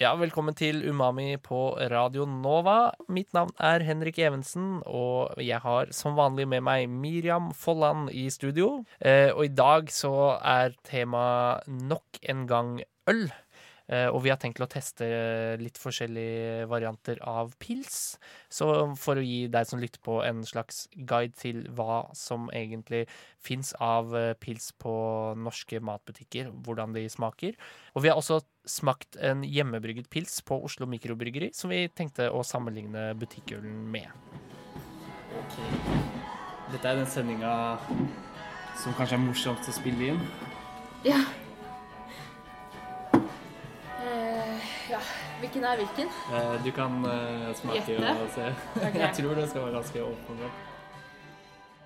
Ja, velkommen til Umami på Radio Nova. Mitt navn er Henrik Evensen, og jeg har som vanlig med meg Miriam Folland i studio. Eh, og i dag så er tema nok en gang øl. Eh, og vi har tenkt å teste litt forskjellige varianter av pils. Så for å gi deg som lytter på en slags guide til hva som egentlig fins av eh, pils på norske matbutikker, hvordan de smaker. Og vi har også smakt en hjemmebrygget pils på Oslo Mikrobryggeri, som vi tenkte å sammenligne butikkølen med. Ok. Dette er den sendinga som kanskje er morsomst å spille inn. Ja. Hvilken er hvilken? Eh, Du kan eh, smake Gjette? og se. Okay. Jeg tror det skal være ganske åpenbart.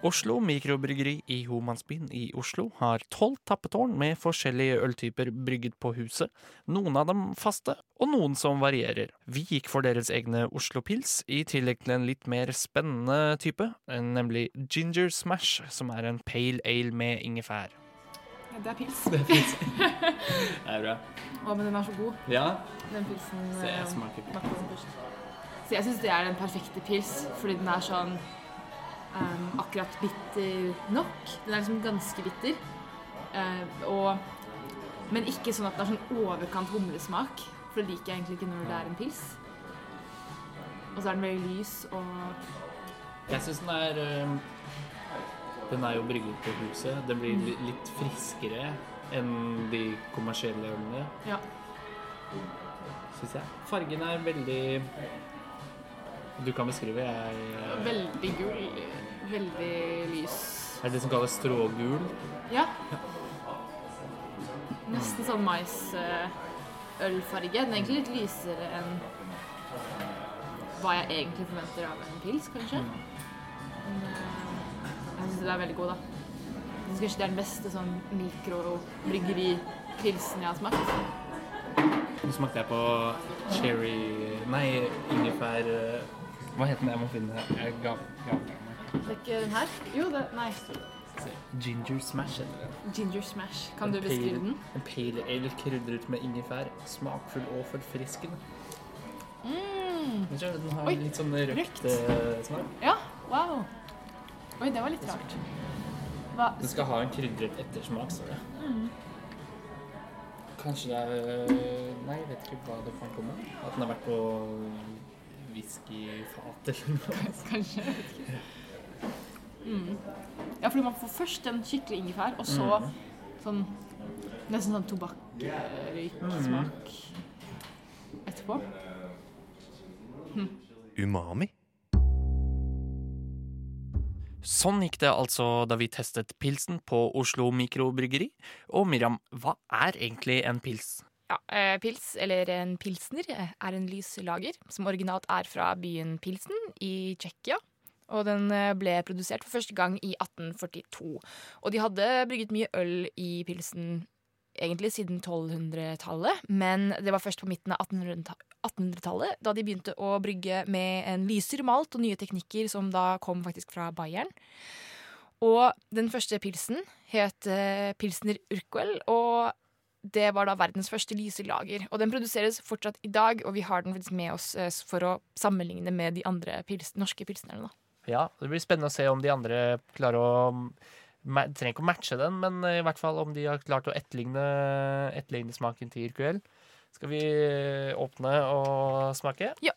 Oslo Mikrobryggeri i Homansbyen i Oslo har tolv tappetårn med forskjellige øltyper brygget på huset, noen av dem faste, og noen som varierer. Vi gikk for deres egne Oslo-pils, i tillegg til en litt mer spennende type, nemlig Ginger Smash, som er en pale ale med ingefær. Det er pils. Det er bra. Å, men den er så god. Ja, Den pilsen se, jeg eh, smaker på. Så jeg syns det er den perfekte pils, fordi den er sånn um, akkurat bitter nok. Den er liksom ganske bitter. Uh, og, men ikke sånn at det er sånn overkant humlesmak, for det liker jeg egentlig ikke når det er en pils. Og så er den veldig lys og Jeg syns den er øhm, Den er jo brygget på huset. Den blir li- litt friskere enn de kommersielle ølene, Ja. syns jeg. Fargen er veldig Du kan beskrive. Jeg, Veldig gul. Veldig lys. er det det som kalles strågul. Ja. Nesten sånn maisølfarge. Den er egentlig litt lysere enn hva jeg egentlig forventer av en pils, kanskje. Men eh, jeg syns den er veldig god, da. Jeg synes kanskje det er den beste sånn mikrobryggeri-pilsen jeg har smakt. Nå smakte jeg på cherry Nei, ingefær øh, Hva heter den? Jeg må finne den. Jeg ga, ga. Det er ikke den her? Jo, det Nei. Ginger smash heter den. Ginger smash. Kan du beskrive pale- den? En pale ale krydret med ingefær. Smakfull og forfriskende. Mm. Den har Oi, litt sånn røkt. øh, smak. Ja, wow. Oi, det var litt rart. Hva? Den skal ha en krydret ettersmak, står det. Mm. Kanskje det er Nei, jeg vet ikke hva det kan komme. At den har vært på whiskyfat eller noe. Kanskje. jeg vet ikke. Mm. Ja, fordi man får først en skikkelig ingefær, og så Mm. sånn nesten sånn tobakkrøyksmak etterpå. Umami? Sånn gikk det altså da vi testet pilsen på Oslo Mikrobryggeri. Og Miriam, hva er egentlig en pils? Ja, eh, Pils, eller en pilsner, eh, er en lys lager som originalt er fra byen Pilsen i Tsjekkia. Og den eh, ble produsert for første gang i 1842. Og de hadde brygget mye øl i pilsen egentlig siden 1200-tallet, men det var først på midten av 1800-ta- 1800-tallet da de begynte å brygge med en lysere malt og nye teknikker som da kom faktisk fra Bayern. Og den første pilsen het eh, Pilsner Urquell, og det var da verdens første lyselager. Og den produseres fortsatt i dag, og vi har den faktisk med oss eh, for å sammenligne med de andre pils norske pilsnerne. Ja, det blir spennende å se om de andre klarer å Trenger ikke å matche den, men i hvert fall om de har klart å etterligne, etterligne smaken til Irkuel. Skal vi åpne og smake? Ja.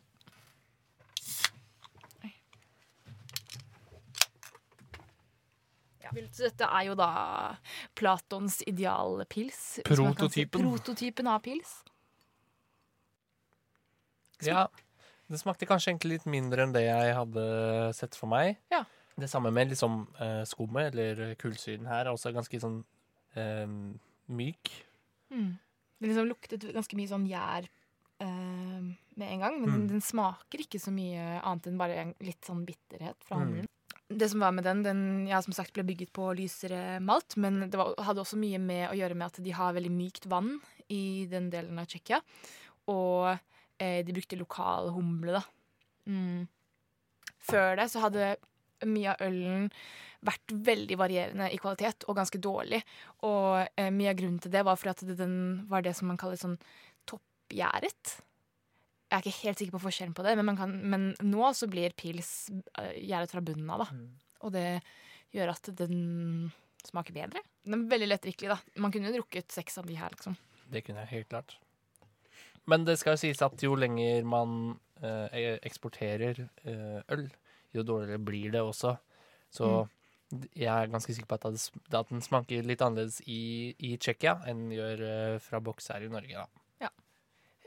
Så dette er jo da Platons idealpils. Prototypen. si. Prototypen. Prototypen av pils. Ja. Det smakte kanskje egentlig litt mindre enn det jeg hadde sett for meg. Ja. Det samme med liksom uh, skummet, eller kullsyren her, er også ganske sånn uh, myk. Mm. Det liksom luktet ganske mye sånn gjær uh, med en gang. Men Mm. den, den smaker ikke så mye annet enn bare en litt sånn bitterhet fra Mm. den. Det som var med den, den ja, som sagt ble bygget på lysere malt, men det var, hadde også mye med å gjøre med at de har veldig mykt vann i den delen av Tsjekkia. Og eh, de brukte lokal humle, da. Mm. Før det så hadde mye av ølen vært veldig varierende i kvalitet og ganske dårlig. Og eh, mye av grunnen til det var for at den var det som man kaller sånn toppgjæret. Jeg er ikke helt sikker på forskjellen på det, men, man kan, men nå så blir pils eh, gjæret fra bunnen av, da. Mm. Og det gjør at den smaker bedre. Den er veldig lettdrikkelig, da. Man kunne drukket seks av de her, liksom. Det kunne jeg helt klart. Men det skal jo sies at jo lenger man eh, eksporterer eh, øl, jo dårligere blir det også. Så mm. jeg er ganske sikker på at, det, at den smaker litt annerledes i, i Tsjekkia enn den gjør eh, fra boks her i Norge. Da.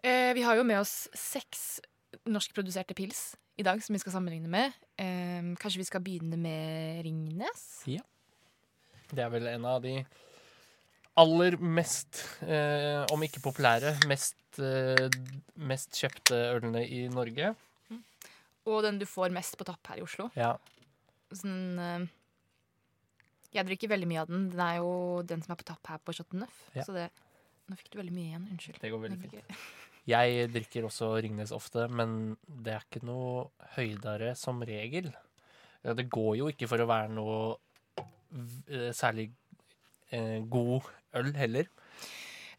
Eh, vi har jo med oss seks norskproduserte pils i dag som vi skal sammenligne med. Eh, kanskje vi skal begynne med Ringnes? Ja. Det er vel en av de aller mest, eh, om ikke populære, mest, eh, mest kjøpte ølene i Norge. Og den du får mest på tapp her i Oslo. Ja. Sånn, eh, jeg drikker veldig mye av den. Den er jo den som er på tapp her på Chateau Neuf. Ja. Så det Nå fikk du veldig mye igjen. Unnskyld. Det går veldig fint. Jeg drikker også Ringnes ofte, men det er ikke noe høydere som regel. Ja, Det går jo ikke for å være noe eh, særlig eh, god øl heller.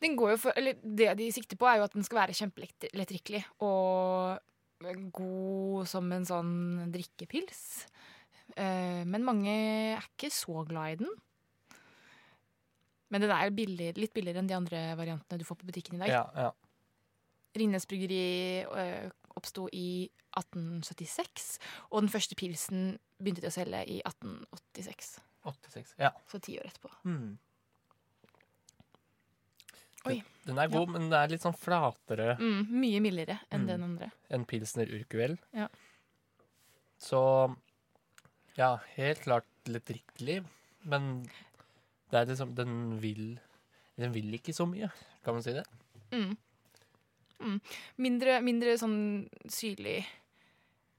Den går jo for, eller det de sikter på, er jo at den skal være kjempelettdrikkelig og god som en sånn drikkepils. Eh, men mange er ikke så glad i den. Men den er billig, litt billigere enn de andre variantene du får på butikken i dag. Ja, ja. Ringnes bryggeri øh, oppsto i 1876, og den første pilsen begynte de å selge i 1886. 86. Ja. Så ti år etterpå. Mm. Oi. Den er god, men den er litt sånn flatere Mm, mye mildere enn Mm. den andre. enn Pilsner Urquell. Ja. Så ja, helt klart litt drikkelig, men det er liksom Den vil Den vil ikke så mye, kan man si det? Mm. Mm. Mindre, mindre sånn syrlig,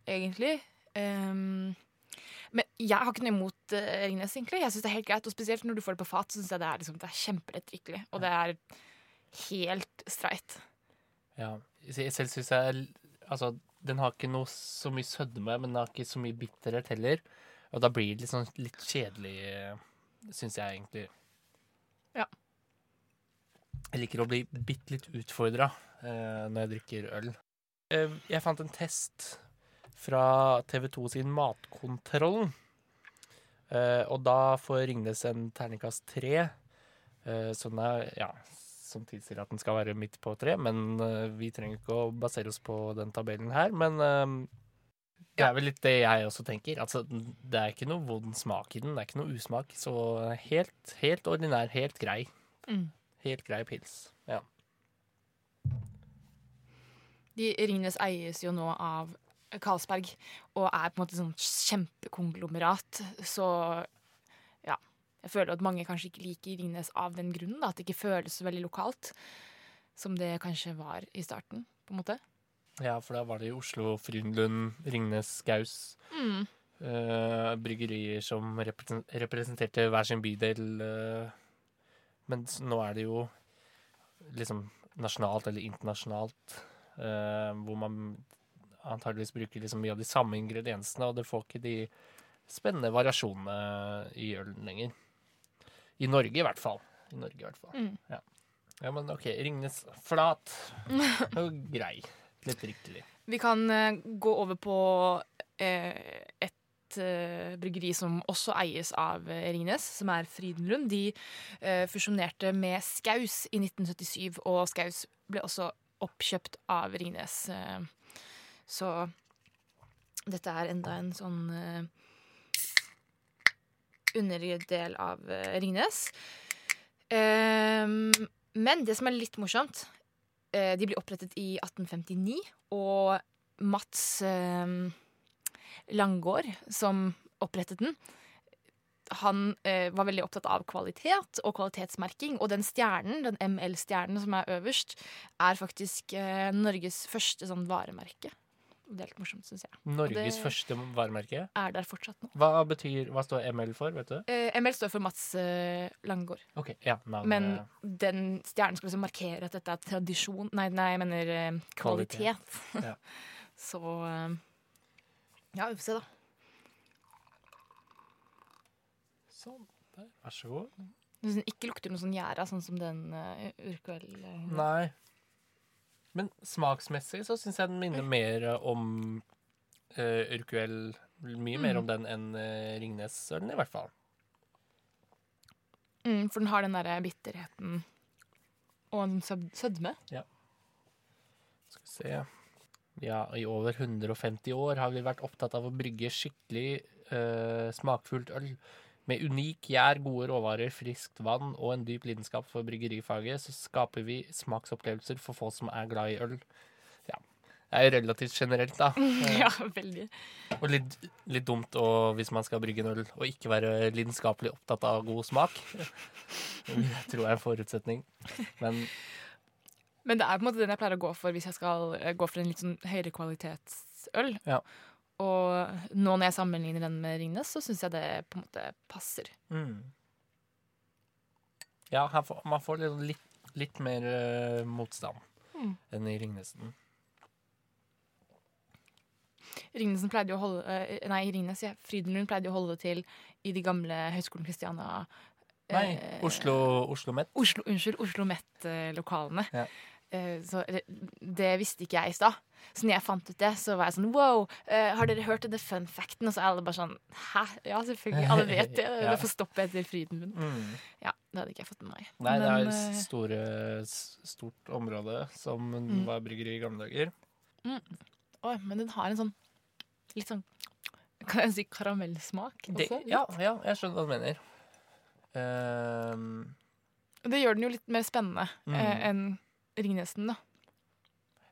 egentlig. Um, men jeg har ikke noe imot uh, Ringnes, egentlig. Jeg synes det er helt greit, og Spesielt når du får det på fat, så syns jeg det er, liksom, det er kjempelettdrikkelig. Og det er helt streit. Ja. Jeg selv syns jeg Altså, den har ikke noe så mye sødme, men den har ikke så mye bitterhet heller. Og da blir det sånn litt kjedelig, syns jeg egentlig. Ja. Jeg liker å bli bitte litt utfordra eh, når jeg drikker øl. Eh, jeg fant en test fra TV2 sin Matkontrollen. Eh, og da får Ringnes en terningkast tre. Eh, som er, ja, som tilsier at den skal være midt på tre, men eh, vi trenger ikke å basere oss på den tabellen her. Men eh, det er vel litt det jeg også tenker. Altså, det er ikke noe vond smak i den. Det er ikke noe usmak. Så helt, helt ordinær, helt grei. Mm. Helt grei pils. Ja. De Ringnes eies jo nå av Carlsberg og er på en måte sånn kjempekonglomerat. Så. Jeg føler at mange kanskje ikke liker Ringnes av den grunnen. Da, at det ikke føles så veldig lokalt. Som det kanskje var i starten, på en måte. ja, for da var det i Oslo, Frydenlund, Ringnes, Gaus. Mm. Uh, bryggerier som represen- representerte hver sin bydel. Uh, men nå er det jo liksom nasjonalt eller internasjonalt, uh, hvor man antageligvis bruker liksom mye av de samme ingrediensene, og det får ikke de spennende variasjonene i ølen lenger. I Norge i hvert fall. I Norge i hvert fall. Mm. Ja. ja, men OK. Ringnes flat. Og grei. Litt riktig. Vi kan uh, gå over på uh, et eh, bryggeri som også eies av Ringnes, som er Frydenlund. De fusjonerte med Skaus i 1977, og Skaus ble også oppkjøpt av Ringnes. Så dette er enda en sånn underdel av eh, Ringnes. Ehm, men det som er litt morsomt eh, De ble opprettet i 1859, og Mats eh, Langgaard, som opprettet den, han eh, var veldig opptatt av kvalitet og kvalitetsmerking. Og den stjernen, den ML-stjernen som er øverst, er faktisk eh, Norges første sånn varemerke. Det er litt morsomt, syns jeg. Norges det- første varemerke. Er der fortsatt nå. Hva betyr, hva står ML for, vet du? Eh, ML står for Mats eh, Langgaard. Ok, ja. Men den stjernen skal liksom markere at dette er tradisjon Nei, nei jeg mener eh, kvalitet. Kvalitet. Ja. Så eh, ja, vi får se, da. Sånn, der, vær så god. Ikke lukter noe sånn gjæra, sånn som den uh, urkveld... Uh, Nei. Men smaksmessig så syns jeg den minner mer om uh, Urquell. Mye mer om den enn uh, Ringnes-ølen, i hvert fall. Mm, for den har den derre bitterheten og en sødme. Ja. Skal vi se. Ja, i over 150 år har vi vært opptatt av å brygge skikkelig uh, smakfullt øl. Med unik gjær, gode råvarer, friskt vann og en dyp lidenskap for bryggerifaget, så skaper vi smaksopplevelser for folk som er glad i øl. Ja. Det er jo relativt generelt, da. Ja, veldig. Og litt, litt dumt og, hvis man skal brygge en øl, og ikke være lidenskapelig opptatt av god smak. Det tror jeg er en forutsetning. Men Men det er på en måte den jeg pleier å gå for hvis jeg skal eh, gå for en litt sånn høyere kvalitetsøl. Ja. Og nå når jeg sammenligner den med Ringnes, så syns jeg det på en måte passer. Mm. Ja, får, man får litt, litt, litt mer uh, motstand Mm. enn i Ringnesen. Ringnesen pleide jo å holde eh, Nei, Ringnes, ja. Frydenlund pleide jo å holde til i de gamle Høgskolen Kristiania Nei, eh, Oslo, Oslo Met. Oslo, unnskyld, Oslo Met-lokalene. Ja. Eh, Så det, visste ikke jeg i stad. Så når jeg fant ut det, så var jeg sånn wow, eh, har dere hørt denne fun facten? Og så er alle bare sånn hæ? Ja, selvfølgelig. Alle vet det. Ja. Det får stoppe etter Frydenlund. Mm. Ja, det hadde ikke jeg fått med meg. Nei, det er Men, et eh, store, stort område som Mm. var bryggeri i gamle dager. Oi, men den har en sånn litt sånn Kan jeg si karamellsmak Det, ja, ja, jeg skjønner hva du mener. Ehm, Det gjør den jo litt mer spennende Mm. enn Ringnesen, da.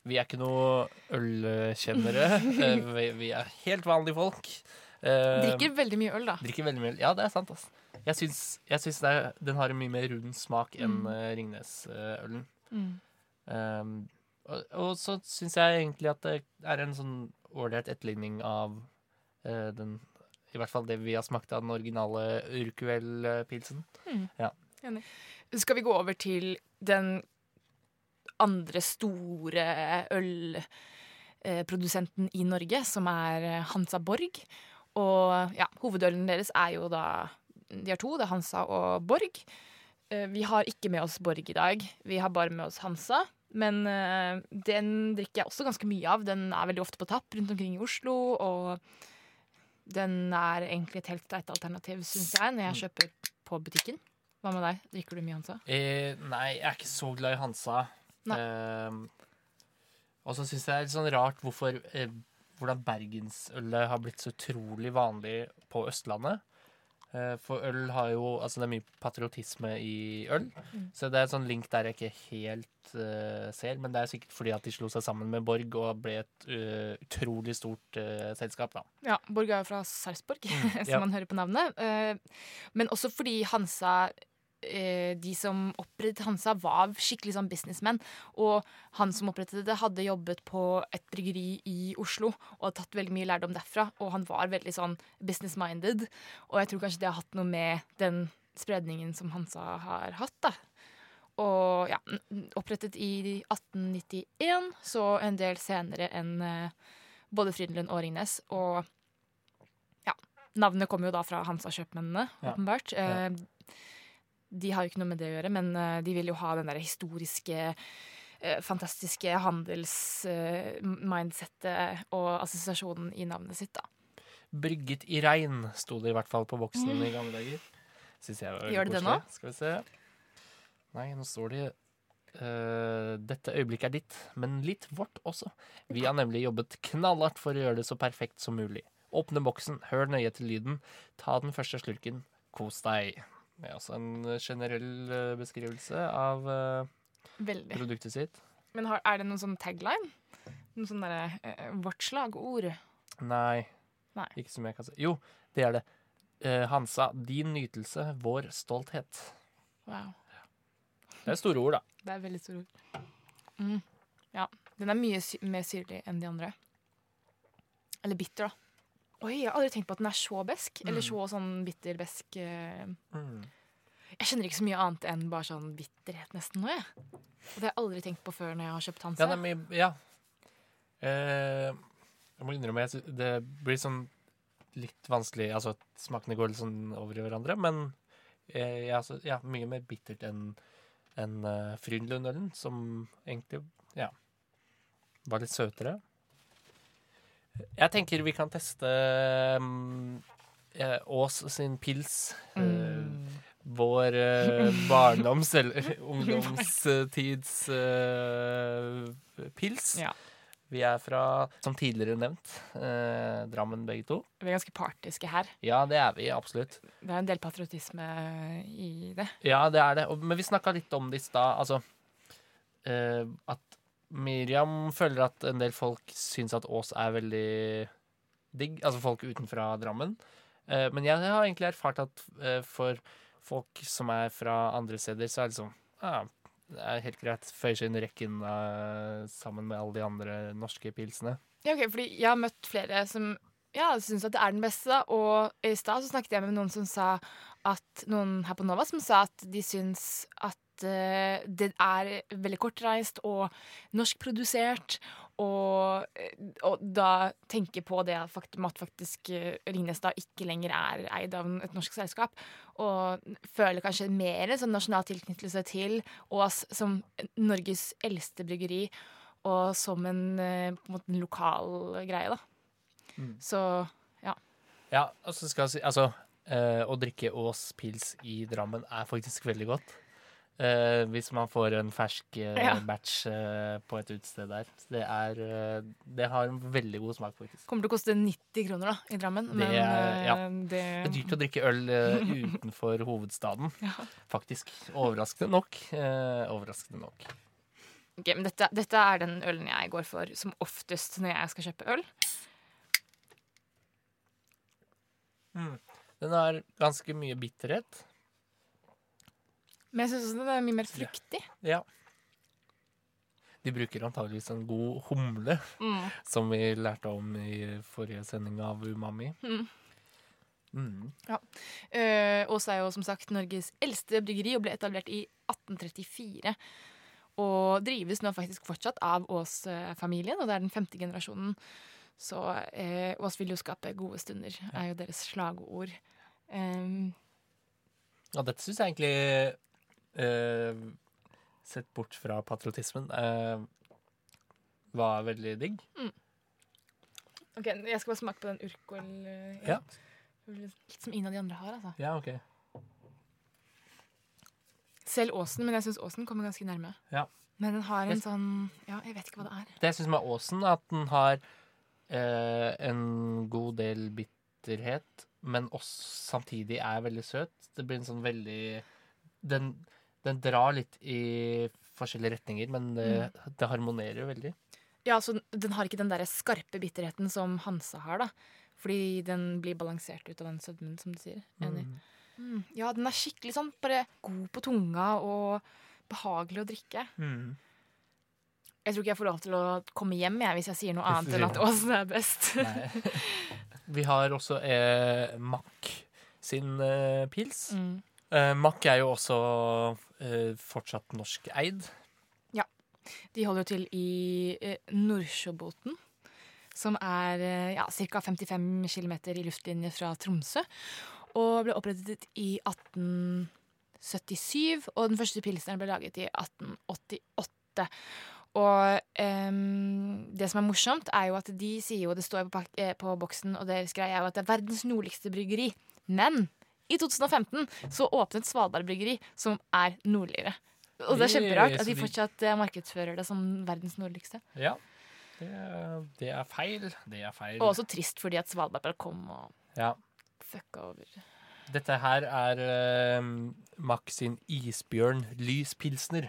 vi er ikke noe ølkjennere. Eh, vi, vi er helt vanlige folk. Ehm, Drikker veldig mye øl, da. Drikker veldig mye øl. Ja, det er sant. ass. Jeg syns, jeg syns det er, den har en mye mer rund smak enn Mm. uh, Ringnes-ølen. Mm. Um, og, og så syns jeg egentlig at det er en sånn ålreit etterligning av uh, den I hvert fall det vi har smakt av den originale Urquell-pilsen. Skal vi gå over til den andre store ølprodusenten i Norge, som er Hansa Borg. Og ja, hovedølen deres er jo da De har to, det er Hansa og Borg. Eh, Vi har ikke med oss Borg i dag. Vi har bare med oss Hansa. Men eh, den drikker jeg også ganske mye av. Den er veldig ofte på tapp rundt omkring i Oslo. Og den er egentlig et helt greit alternativ, syns jeg, når jeg kjøper på butikken. Hva med deg? Drikker du mye Hansa? Eh, nei, jeg er ikke så glad i Hansa. Um, og så syns jeg det er litt sånn rart hvorfor eh, hvordan bergensølet har blitt så utrolig vanlig på Østlandet. Eh, for øl har jo Altså, det er mye patriotisme i øl. Mm. Så det er en sånn link der jeg ikke helt uh, ser. Men det er sikkert fordi at de slo seg sammen med Borg og ble et uh, utrolig stort uh, selskap, da. Ja, Borg er jo fra Sarpsborg, som ja. man hører på navnet. Men også fordi Hansa De som opprettet Hansa, var skikkelig sånn businessmenn. Og han som opprettet det, hadde jobbet på et bryggeri i Oslo og hadde tatt veldig mye lærdom derfra. Og han var veldig sånn business-minded. Og jeg tror kanskje det har hatt noe med den spredningen som Hansa har hatt, da. Og ja, opprettet i 1891, så en del senere enn eh, både Frydenlund og Ringnes. Og ja, navnet kommer jo da fra Hansa-kjøpmennene, Ja. åpenbart. Ja. Eh, De har jo ikke noe med det å gjøre, men eh, de vil jo ha den der historiske eh, Fantastiske handelsmindsettet og assosiasjonen i navnet sitt, da. Brygget i regn, sto det i hvert fall på boksen i gamle dager. Synes jeg var Gjør det det koselig. Skal vi se. Nei, nå står det Uh, Dette øyeblikket er ditt, men litt vårt også. Vi har nemlig jobbet knallhardt for å gjøre det så perfekt som mulig. Åpne boksen, hør nøye til lyden, ta den første slurken, kos deg. Er altså en generell eh, beskrivelse av eh, Veldig. produktet sitt. Men har, er det noen sånn tagline? Noen sånn derre eh, Vårt slagord? Nei, Nei. ikke som jeg kan si. Jo, det er det. eh, Hansa, din nytelse, vår stolthet. Wow. Det er store ord, da. Det er veldig store ord. Mm. Ja. Den er mye sy mer syrlig enn de andre. Eller bitter, da. Oi, jeg har aldri tenkt på at den er så besk. Eller så sånn bitter-besk. eh. Jeg kjenner ikke så mye annet enn bare sånn bitterhet nesten nå, jeg. Og det har jeg aldri tenkt på før når jeg har kjøpt Hansa. Ja, nei, Ja. Eh, jeg må innrømme det blir sånn litt vanskelig Altså, smakene går litt sånn over i hverandre, men eh, ja, så, ja, mye mer bittert enn en, uh, Frydenlund-ølen, som egentlig ja, var litt søtere. Jeg tenker vi kan teste um, eh, Ås sin pils. Mm. Uh, vår uh, barndoms- eller ungdomstids uh, pils. Ja. Vi er fra, som tidligere nevnt, eh, Drammen begge to. Vi er ganske partiske her. Ja, det er vi absolutt. Det er en del patriotisme i det. Ja, det er det. Og, men vi snakka litt om det i stad. Altså eh, at Miriam føler at en del folk syns at Ås er veldig digg. Altså folk utenfra Drammen. Eh, men jeg har egentlig erfart at eh, for folk som er fra andre steder, så er det sånn ja, det er helt greit. Føyer seg inn i rekken eh, sammen med alle de andre norske pilsene. Ja, ok, fordi jeg har møtt flere som ja, syns at det er den beste. da. Og i stad snakket jeg med noen som sa at noen her på Nova som sa at de syns at eh, det er veldig kortreist og norskprodusert. Og, eh, og da tenke på det faktum at faktisk eh, Ringnes da ikke lenger er eid av et norsk selskap. Og føler kanskje mer en sånn nasjonal tilknyttelse til Ås som Norges eldste bryggeri og som en, på en, måte en lokal greie, da. Mm. Så Ja, altså skal jeg si Altså, å drikke Ås pils i Drammen er faktisk veldig godt. Eh, hvis man får en fersk eh, Ja. batch eh, på et utested der. Det er eh, Det har en veldig god smak, faktisk. kommer til å koste 90 kroner da, i Drammen. Det men ja. eh, det, Det er dyrt å drikke øl eh, utenfor hovedstaden, Ja. faktisk. Overraskende nok. Eh, overraskende nok. Ok, men dette, dette er den ølen jeg går for som oftest når jeg skal kjøpe øl. Den har ganske mye bitterhet. Men jeg syns den er mye mer fruktig. Ja. De bruker antageligvis en god humle, Mm. som vi lærte om i forrige sending av Umami. Mm. Mm. Eh, Ås er jo som sagt Norges eldste bryggeri og ble etablert i 1834. Og drives nå faktisk fortsatt av Ås-familien, og det er den femte generasjonen. Så eh, oss vil jo skape gode stunder, er jo deres slagord. Um, ja, dette syns jeg egentlig eh, Sett bort fra patriotismen eh, var veldig digg. ok, Jeg skal bare smake på den Urkol. eh, Ja. Litt som ingen av de andre har, altså. Ja, ok. Selv Åsen, men jeg syns Åsen kommer ganske nærme. Ja. Men den har en Jeg- sånn Ja, jeg vet ikke hva det er. Det jeg syns med Åsen, er at den har eh, en god del bitterhet, men også samtidig er veldig søt. Det blir en sånn veldig Den, den drar litt i forskjellige retninger, men det, det harmonerer veldig. Ja, så den- har ikke den der skarpe bitterheten som Hansa har, da. Fordi den blir balansert ut av den sødmen, som du sier. Enig. Mm. Ja, den er skikkelig sånn bare god på tunga og behagelig å drikke. Mm. Jeg tror ikke jeg får lov til å komme hjem jeg, hvis jeg sier noe annet enn at. Åsen er best. Vi har også eh, Mack sin eh, pils. Mm. Eh, Mack er jo også eh, fortsatt norskeid. De holder jo til i eh, Nordsjøbotn, som er eh, ja, ca. 55 km i luftlinje fra Tromsø. Og ble opprettet i 1877, og den første pilsneren ble laget i 1888. Og um, det som er morsomt, er jo at de sier jo, det står på, eh, på boksen, og deres greie er jo at det er verdens nordligste bryggeri. Men i 2015 så åpnet Svalbard bryggeri, som er nordligere. Og det er kjemperart at de fortsatt eh, markedsfører det som verdens nordligste. Ja. Det, er- det er feil. Det er feil. Og også trist fordi at Svalbard bare kom og Ja. fucka over. Dette her er uh, Max sin isbjørn lyspilsner.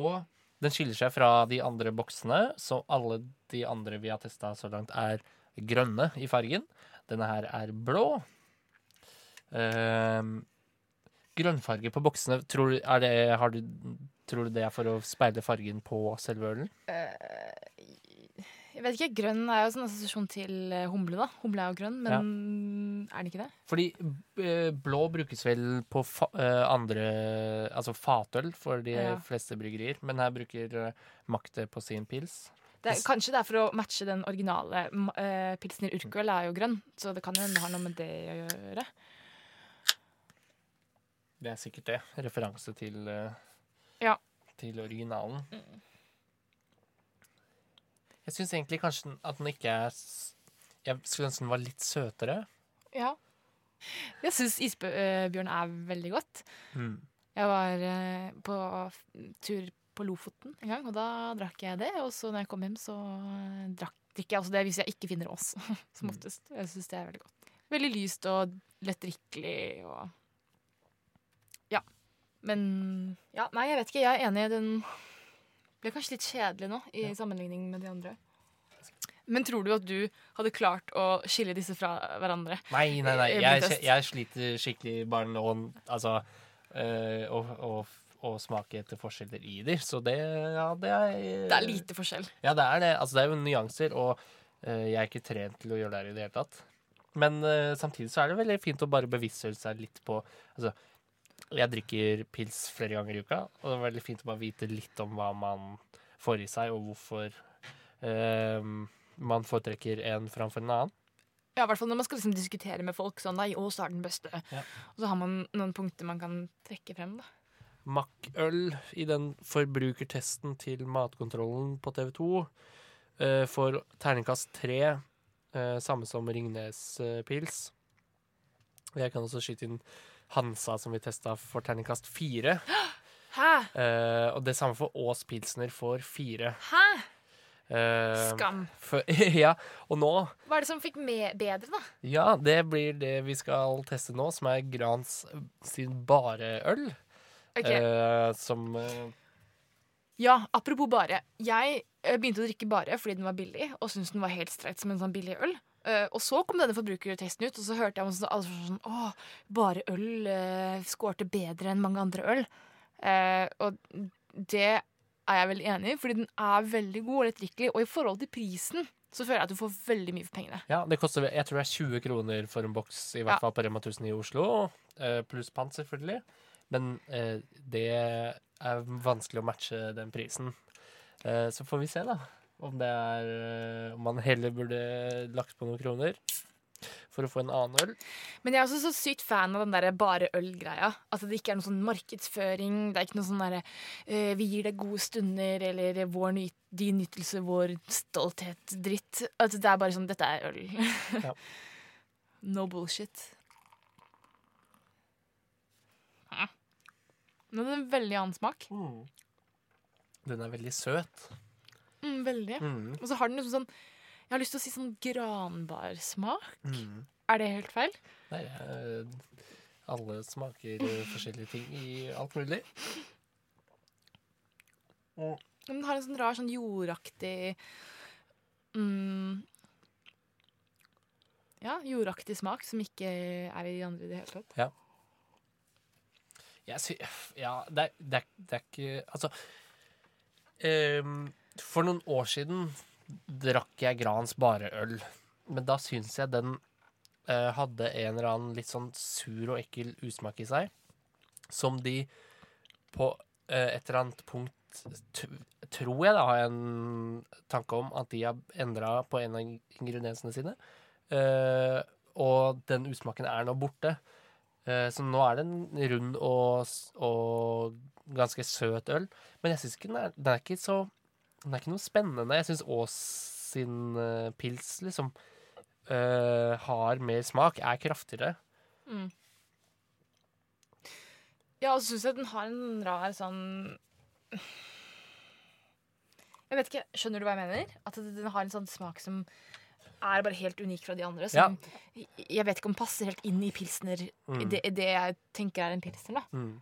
Og den skiller seg fra de andre boksene, så alle de andre vi har testa så langt, er grønne i fargen. Denne her er blå. Ehm, grønnfarge på boksene, tror, er det, har du, tror du det er for å speile fargen på selve ølen? Uh, jeg vet ikke, Grønn er jo en assosiasjon til eh, humle, da. Humle er jo grønn, men er den ikke det? Fordi eh, blå brukes vel på fa eh, andre Altså fatøl for de Ja. fleste bryggerier, men her bruker Makte på sin pils. det er, kanskje det er for å matche den originale. Uh, eh, Pilsner Urquell er jo grønn, så det kan jo det har noe med det å gjøre. Det er sikkert det. Referanse til, uh, Ja. til originalen. Jeg syns egentlig kanskje at den ikke er Jeg skulle ønske den var litt søtere. Ja. Jeg syns isbjørn er veldig godt. Mm. Jeg var eh, på tur på Lofoten en gang, og da drakk jeg det. Og så når jeg kom hjem, så eh, drakk, drikker jeg også det hvis jeg ikke finner Ås, som Mm. oftest. Jeg syns det er veldig godt. Veldig lyst og lettdrikkelig og Ja. Men Ja, nei, jeg vet ikke. Jeg er enig. Den ble kanskje litt kjedelig nå, i Ja. sammenligning med de andre. Men tror du at du hadde klart å skille disse fra hverandre? Nei, nei, nei. Jeg Jeg, blir test. jeg sliter skikkelig bare nå altså, øh, å, å, å smake etter forskjeller i dem. Så det, ja, det er Det er lite forskjell. Ja, det er det. Altså, det er jo nyanser, og øh, jeg er ikke trent til å gjøre det her i det hele tatt. Men øh, samtidig så er det veldig fint å bare bevisstgjøre seg litt på Altså, jeg drikker pils flere ganger i uka, og det er veldig fint å bare vite litt om hva man får i seg, og hvorfor øh, man foretrekker en framfor en annen. Ja, i hvert fall når man skal liksom diskutere med folk sånn Nei, Ås er den beste. Ja. Og så har man noen punkter man kan trekke frem, da. Mack-øl i den forbrukertesten til Matkontrollen på TV 2 uh, får terningkast tre, uh, samme som Ringnes eh, pils. Jeg kan også skyte inn Hansa, som vi testa, for terningkast fire. Hæ? Eh, og det samme for Ås Pilsner får fire. Hæ? Eh, Skam. for, ja, og nå Hva er det som fikk med bedre, da? Ja, det blir det vi skal teste nå, som er Grans sin bareøl. Ok, Eh, som eh, Ja, apropos bare. Jeg begynte å drikke bare fordi den var billig, og syntes den var helt streit som en sånn billig øl. Uh, og så kom denne forbrukertesten ut, og så hørte jeg om sånn, alle sånn Å, bare øl uh, skårte bedre enn mange andre øl. Uh, og det er jeg veldig enig i, fordi den er veldig god og lettdrikkelig. Og i forhold til prisen så føler jeg at du får veldig mye for pengene. Ja, det koster jeg tror det er 20 kroner for en boks, i hvert Ja. fall på Rema 1000 i Oslo. eh, Pluss pant, selvfølgelig. Men eh, det er vanskelig å matche den prisen. Eh, Så får vi se, da. Om det er Om man heller burde lagt på noen kroner for å få en annen øl. Men jeg er også så sykt fan av den der bare øl-greia. Altså Det ikke er noe sånn markedsføring. Det er ikke noe sånn derre uh, Vi gir deg gode stunder, eller vår nyt din nytelse, vår stolthet-dritt. Altså Det er bare sånn Dette er øl. Ja. no bullshit. Den er det en veldig annen smak. Den er veldig søt. Mm, veldig. Mm. Og så har den liksom sånn Jeg har lyst til å si sånn granbarsmak. Mm. Er det helt feil? Nei, eh, alle smaker eh, forskjellige ting i alt mulig. Men Den har en sånn rar, sånn jordaktig mm, Ja, jordaktig smak som ikke er i de andre i det hele tatt. Jeg sy ja, det er, det, er, det er ikke Altså um, For noen år siden drakk jeg Grans bare øl. Men da syns jeg den eh, hadde en eller annen litt sånn sur og ekkel usmak i seg. Som de på eh, et eller annet punkt Tror jeg da har en tanke om at de har endra på en av ingrediensene sine. Eh, og den usmaken er nå borte. Eh, Så nå er det en rund og, og ganske søt øl. Men jeg syns ikke den er, den er ikke så Den er ikke noe spennende. Jeg syns Ås sin eh, pils liksom eh, har mer smak, er kraftigere. Mm. Ja, og så syns jeg den har en rar sånn Jeg vet ikke, Skjønner du hva jeg mener? At den har en sånn smak som er bare helt unik fra de andre. Som Jeg vet ikke om passer helt inn i pilsner. Mm. Det, det jeg tenker er en pilsner. da Mm.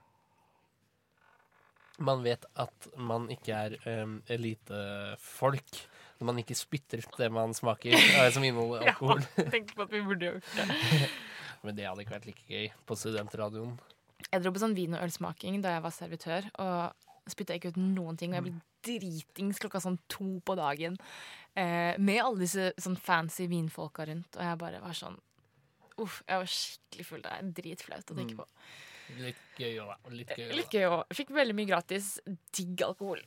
Man vet at man ikke er um, elitefolk når man ikke spytter ut det man smaker, som inneholder alkohol. ja, tenk på at vi burde gjort det. Men det hadde ikke vært like gøy på studentradioen. Jeg dro på sånn vin- og ølsmaking da jeg var servitør, og spytta ikke ut noen ting. Og jeg ble dritings klokka sånn to på dagen eh, med alle disse sånn fancy vinfolka rundt, og jeg bare var sånn Uff, jeg var skikkelig full. Det er dritflaut å tenke Mm. Litt gøy òg, da. Litt gøy, Litt gøy òg. Fikk veldig mye gratis digg alkohol.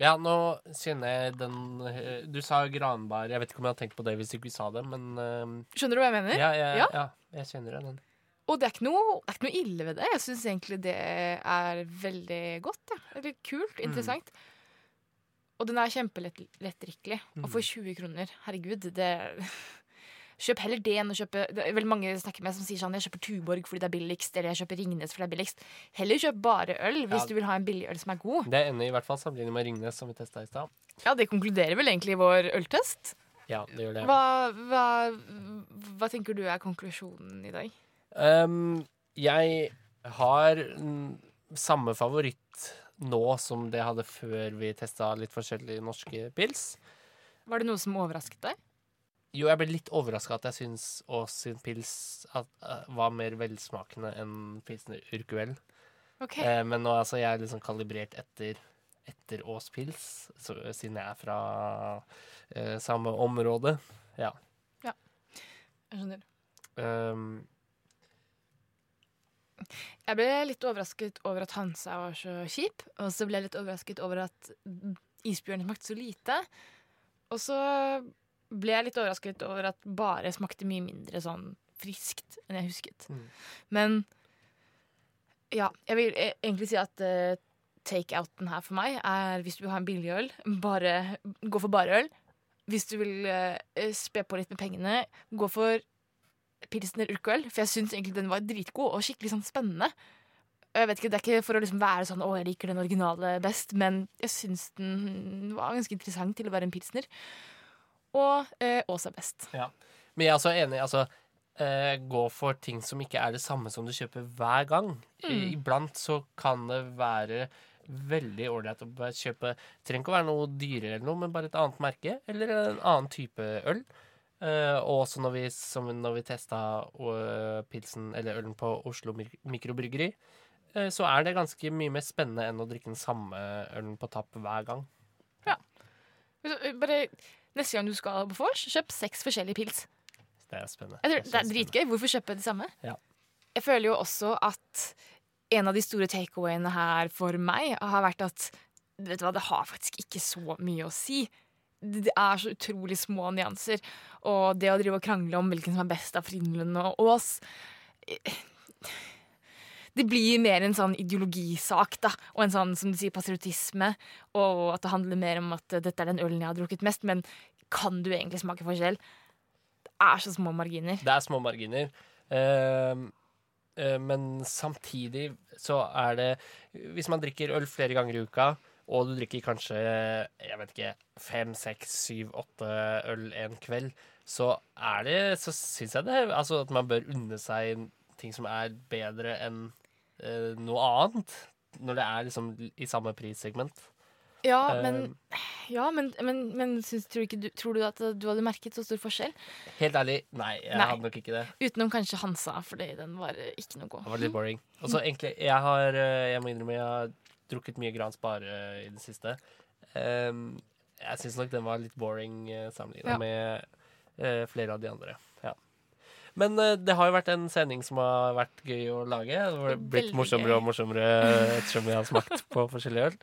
Ja, nå kjenner jeg den eh, Du sa granbar. Jeg vet ikke om jeg hadde tenkt på det hvis du ikke sa det, men uh, Skjønner du hva jeg mener? ja, jeg, Ja. ja, jeg kjenner den. Og det er, ikke noe, det er ikke noe ille ved det. Jeg syns egentlig det er veldig godt. Ja. Eller kult. Interessant. Og den er kjempelettdrikkelig. Og for 20 kroner, herregud, det Kjøp heller det enn å kjøpe Det er veldig mange jeg snakker med som sier sånn Jeg kjøper Tuborg fordi det er billigst, eller jeg kjøper Ringnes fordi det er billigst. Heller kjøp bare øl hvis Ja. du vil ha en billig øl som er god. Det ender i hvert fall sammenlignet med Ringnes, som vi testa i stad. Ja, det konkluderer vel egentlig vår øltest. Ja, det gjør det. Hva, hva, hva tenker du er konklusjonen i dag? Um, jeg har mm, samme favoritt nå som det jeg hadde før vi testa litt forskjellige norske pils. Var det noe som overrasket deg? Jo, jeg ble litt overraska at jeg syns Ås sin pils at, uh, var mer velsmakende enn pilsen Urquell. Okay. Uh, men nå altså, jeg er liksom kalibrert etter, etter Ås pils, så, siden jeg er fra uh, samme område. Ja. Jeg skjønner. Um, Jeg ble litt overrasket over at Hansa var så kjip. Og så ble jeg litt overrasket over at isbjørnen smakte så lite. Og så ble jeg litt overrasket over at bare smakte mye mindre sånn friskt enn jeg husket. Mm. Men ja, jeg vil e- egentlig si at uh, take-outen her for meg er hvis du vil ha en billig øl, bare gå for bare øl. Hvis du vil uh, spe på litt med pengene, gå for Pilsner Urquell, for jeg syns egentlig den var dritgod og skikkelig sånn spennende. Jeg vet ikke, Det er ikke for å liksom være sånn 'Å, jeg liker den originale best', men jeg syns den var ganske interessant til å være en pilsner. Og eh, Ås er best. Men jeg er også enig. Altså, eh, gå for ting som ikke er det samme som du kjøper hver gang. Mm. Iblant så kan det være veldig ålreit å kjøpe Trenger ikke å være noe dyrere eller noe, men bare et annet merke eller en annen type øl. Eh, og også når vi, som når vi testa eh, pilsen eller ølen på Oslo Mikrobryggeri, eh, så er det ganske mye mer spennende enn å drikke den samme ølen på tapp hver gang. Ja. Bare Neste gang du skal på vors, kjøp seks forskjellige pils. Det er spennende. Jeg tror, det er dritgøy. Hvorfor kjøpe de samme? Ja. Jeg føler jo også at en av de store takeawayene her for meg har vært at vet du hva, det har faktisk ikke så mye å si. Det er så utrolig små nyanser. Og det å drive og krangle om hvilken som er best av Frydenlund og Aas Det blir mer en sånn ideologisak, da. Og en sånn, som du sier, patriotisme. Og at det handler mer om at dette er den ølen jeg har drukket mest. Men kan du egentlig smake forskjell? Det er så små marginer. Det er små marginer. Uh, uh, men samtidig så er det Hvis man drikker øl flere ganger i uka, og du drikker kanskje jeg vet ikke, fem, seks, syv, åtte øl en kveld, så er det Så syns jeg det altså at man bør unne seg ting som er bedre enn noe annet. Når det er liksom i samme prissegment. Ja, men, Ehm, ja, men, men, men synes, tror, ikke du, tror du at du hadde merket så stor forskjell? helt ærlig, nei, jeg Nei. hadde nok ikke det. Utenom kanskje Hansa, fordi den var eh, ikke noe Det var litt boring. Og så egentlig, jeg har eh, Jeg må innrømme jeg har drukket mye Gran Spare i det siste. Um, jeg syns nok den var litt boring sammenligna Ja. med uh, flere av de andre. Men eh, det har jo vært en sending som har vært gøy å lage. Det har blitt morsommere og morsommere ettersom vi har smakt på forskjellige øl.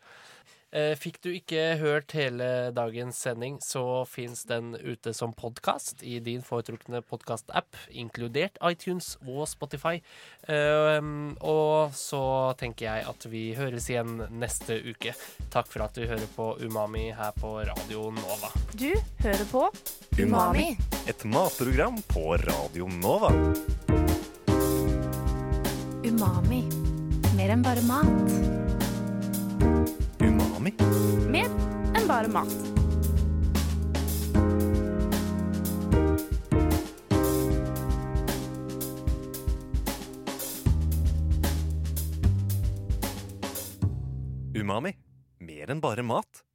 Eh, Fikk du ikke hørt hele dagens sending, så fins den ute som podkast i din foretrukne podkastapp, inkludert iTunes og Spotify. Um, og så tenker jeg at vi høres igjen neste uke. Takk for at du hører på Umami her på Radio Nova. Du hører på Umami. Et matprogram på Radio Nova. Umami. Mer enn bare mat. Umami. Mer enn bare mat. Umami. Mer enn bare mat.